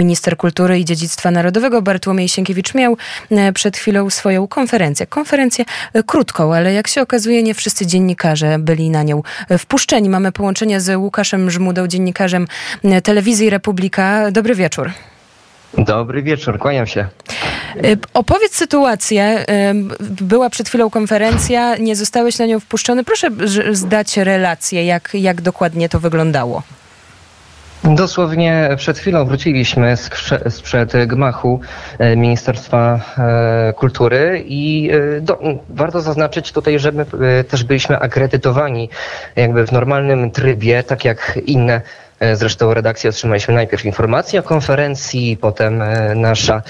Minister Kultury i Dziedzictwa Narodowego Bartłomiej Sienkiewicz miał e, przed chwilą swoją konferencję. Konferencję e, krótką, ale jak się okazuje, nie wszyscy dziennikarze byli na nią e, wpuszczeni. Mamy połączenie z Łukaszem Żmudą, dziennikarzem Telewizji Republika. Dobry wieczór. Dobry wieczór, kłaniam się. Opowiedz sytuację. Była przed chwilą konferencja, nie zostałeś na nią wpuszczony. Proszę zdać relację, jak, jak dokładnie to wyglądało. Dosłownie przed chwilą wróciliśmy sprzed gmachu e, Ministerstwa e, Kultury i e, do, warto zaznaczyć tutaj, że my też byliśmy akredytowani jakby w normalnym trybie, tak jak inne zresztą redakcji otrzymaliśmy najpierw informację o konferencji, potem e, nasza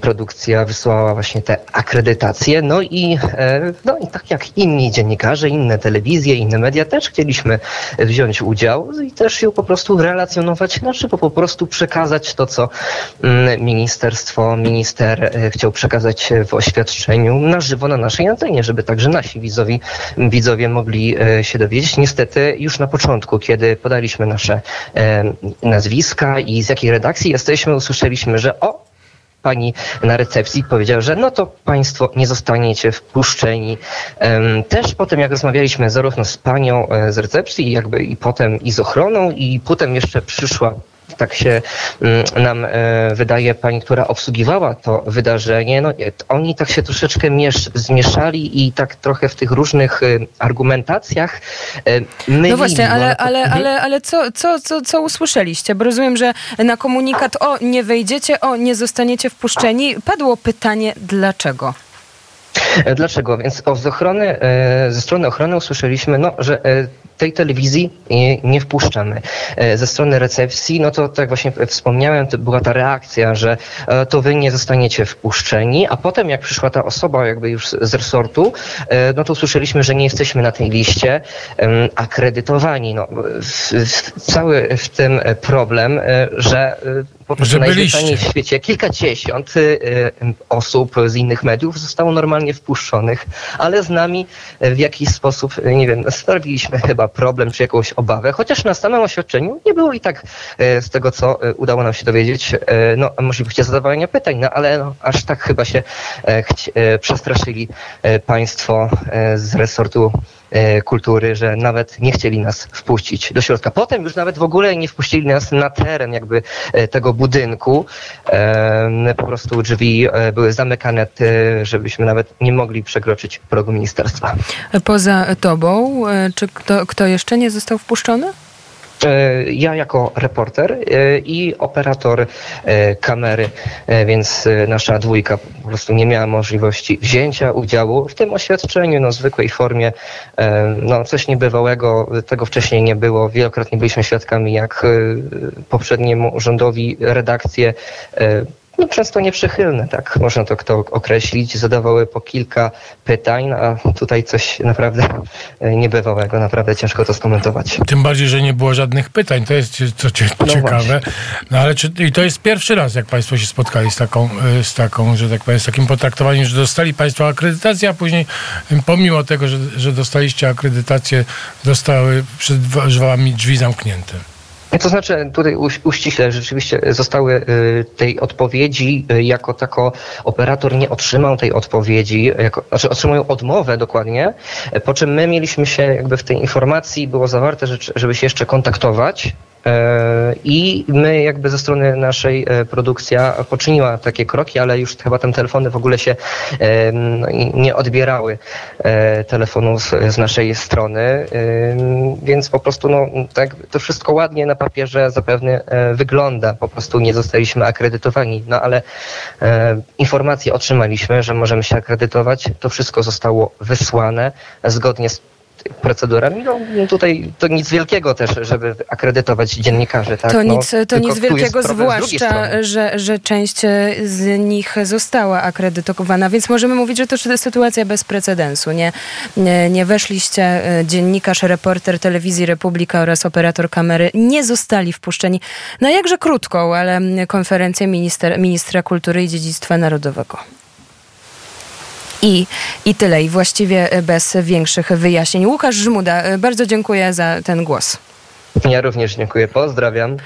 produkcja wysłała właśnie te akredytacje. No i, e, no i tak jak inni dziennikarze, inne telewizje, inne media też chcieliśmy wziąć udział i też ją po prostu relacjonować, znaczy po prostu przekazać to, co mm, ministerstwo, minister chciał przekazać w oświadczeniu na żywo na naszej antenie, żeby także nasi widzowie, widzowie mogli się dowiedzieć. Niestety już na początku, kiedy podaliśmy nasze nazwiska i z jakiej redakcji jesteśmy, usłyszeliśmy, że o, pani na recepcji powiedziała, że no to państwo nie zostaniecie wpuszczeni. Też potem jak rozmawialiśmy zarówno z panią e, z recepcji, jakby i potem i z ochroną i potem jeszcze przyszła tak się mm, nam e, wydaje pani, która obsługiwała to wydarzenie, no oni tak się troszeczkę miesz, zmieszali i tak trochę w tych różnych e, argumentacjach e, mylili. No właśnie, ale, ale, mhm. ale, ale co, co, co, co usłyszeliście? Bo rozumiem, że na komunikat o nie wejdziecie, o nie zostaniecie wpuszczeni, padło pytanie dlaczego? Dlaczego? Więc z ochrony, ze strony ochrony usłyszeliśmy, no, że tej telewizji nie wpuszczamy. E, ze strony recepcji, no to tak właśnie wspomniałem, to była ta reakcja, że e, to wy nie zostaniecie wpuszczeni, a potem jak przyszła ta osoba jakby już z resortu, e, no to usłyszeliśmy, że nie jesteśmy na tej liście akredytowani. No, cały w tym problem, że po prostu najzwyczajniej w świecie. Kilkadziesiąt osób z innych mediów zostało normalnie wpuszczonych, ale z nami w jakiś sposób, nie wiem, sprawiliśmy chyba problem czy jakąś obawę, chociaż na samym oświadczeniu nie było i tak e, z tego, co e, udało nam się dowiedzieć, e, no, możliwości zadawania pytań, no ale no, aż tak chyba się przestraszyli państwo z resortu kultury, że nawet nie chcieli nas wpuścić do środka. Potem już nawet w ogóle nie wpuścili nas na teren jakby tego budynku. Po prostu drzwi były zamykane, żebyśmy nawet nie mogli przekroczyć progu ministerstwa. Poza tobą, czy kto, kto jeszcze nie został wpuszczony? E, ja jako reporter e, i operator e, kamery, więc nasza dwójka po prostu nie miała możliwości wzięcia udziału w tym oświadczeniu, no zwykłej formie, no coś niebywałego, tego wcześniej nie było. Wielokrotnie byliśmy świadkami, jak poprzedniemu rządowi redakcje no, często nieprzychylne, tak można to kto określić. Zadawały po kilka pytań, a tutaj coś naprawdę e, niebywałego, naprawdę ciężko to skomentować. Tym bardziej, że nie było żadnych pytań, to jest co no ciekawe. No ale czy, i to jest pierwszy raz, jak Państwo się spotkali z taką, e, z taką, że tak powiem, z takim potraktowaniem, że dostali Państwo akredytację, a później pomimo tego, że, że dostaliście akredytację, zostały przed Wami drzwi zamknięte. To znaczy, tutaj uściśle, rzeczywiście zostały y, tej odpowiedzi, y, jako tako operator nie otrzymał tej odpowiedzi, jako, znaczy otrzymał odmowę dokładnie, po czym my mieliśmy się jakby w tej informacji było zawarte, żeby się jeszcze kontaktować. E, I my jakby ze strony naszej e, produkcja poczyniła takie kroki, ale już chyba te telefony w ogóle się e, no nie odbierały telefonów z naszej strony, więc po prostu no, tak, to wszystko ładnie na papierze zapewne wygląda, po prostu nie zostaliśmy akredytowani, no ale informacje otrzymaliśmy, że możemy się akredytować, to wszystko zostało wysłane zgodnie z procedurami. No, no, tutaj to nic wielkiego też, żeby akredytować dziennikarzy. Tak? To, no, nic, to nic wielkiego, zwłaszcza, że, że część z nich została akredytowana, więc możemy mówić, że to sytuacja bez precedensu. Nie, nie, nie weszliście, e, dziennikarz, reporter telewizji Republika oraz operator kamery nie zostali wpuszczeni na jakże krótką, ale konferencję minister, ministra kultury i dziedzictwa narodowego. I, I tyle. I właściwie bez większych wyjaśnień. Łukasz Żmuda, bardzo dziękuję za ten głos. Ja również dziękuję. Pozdrawiam.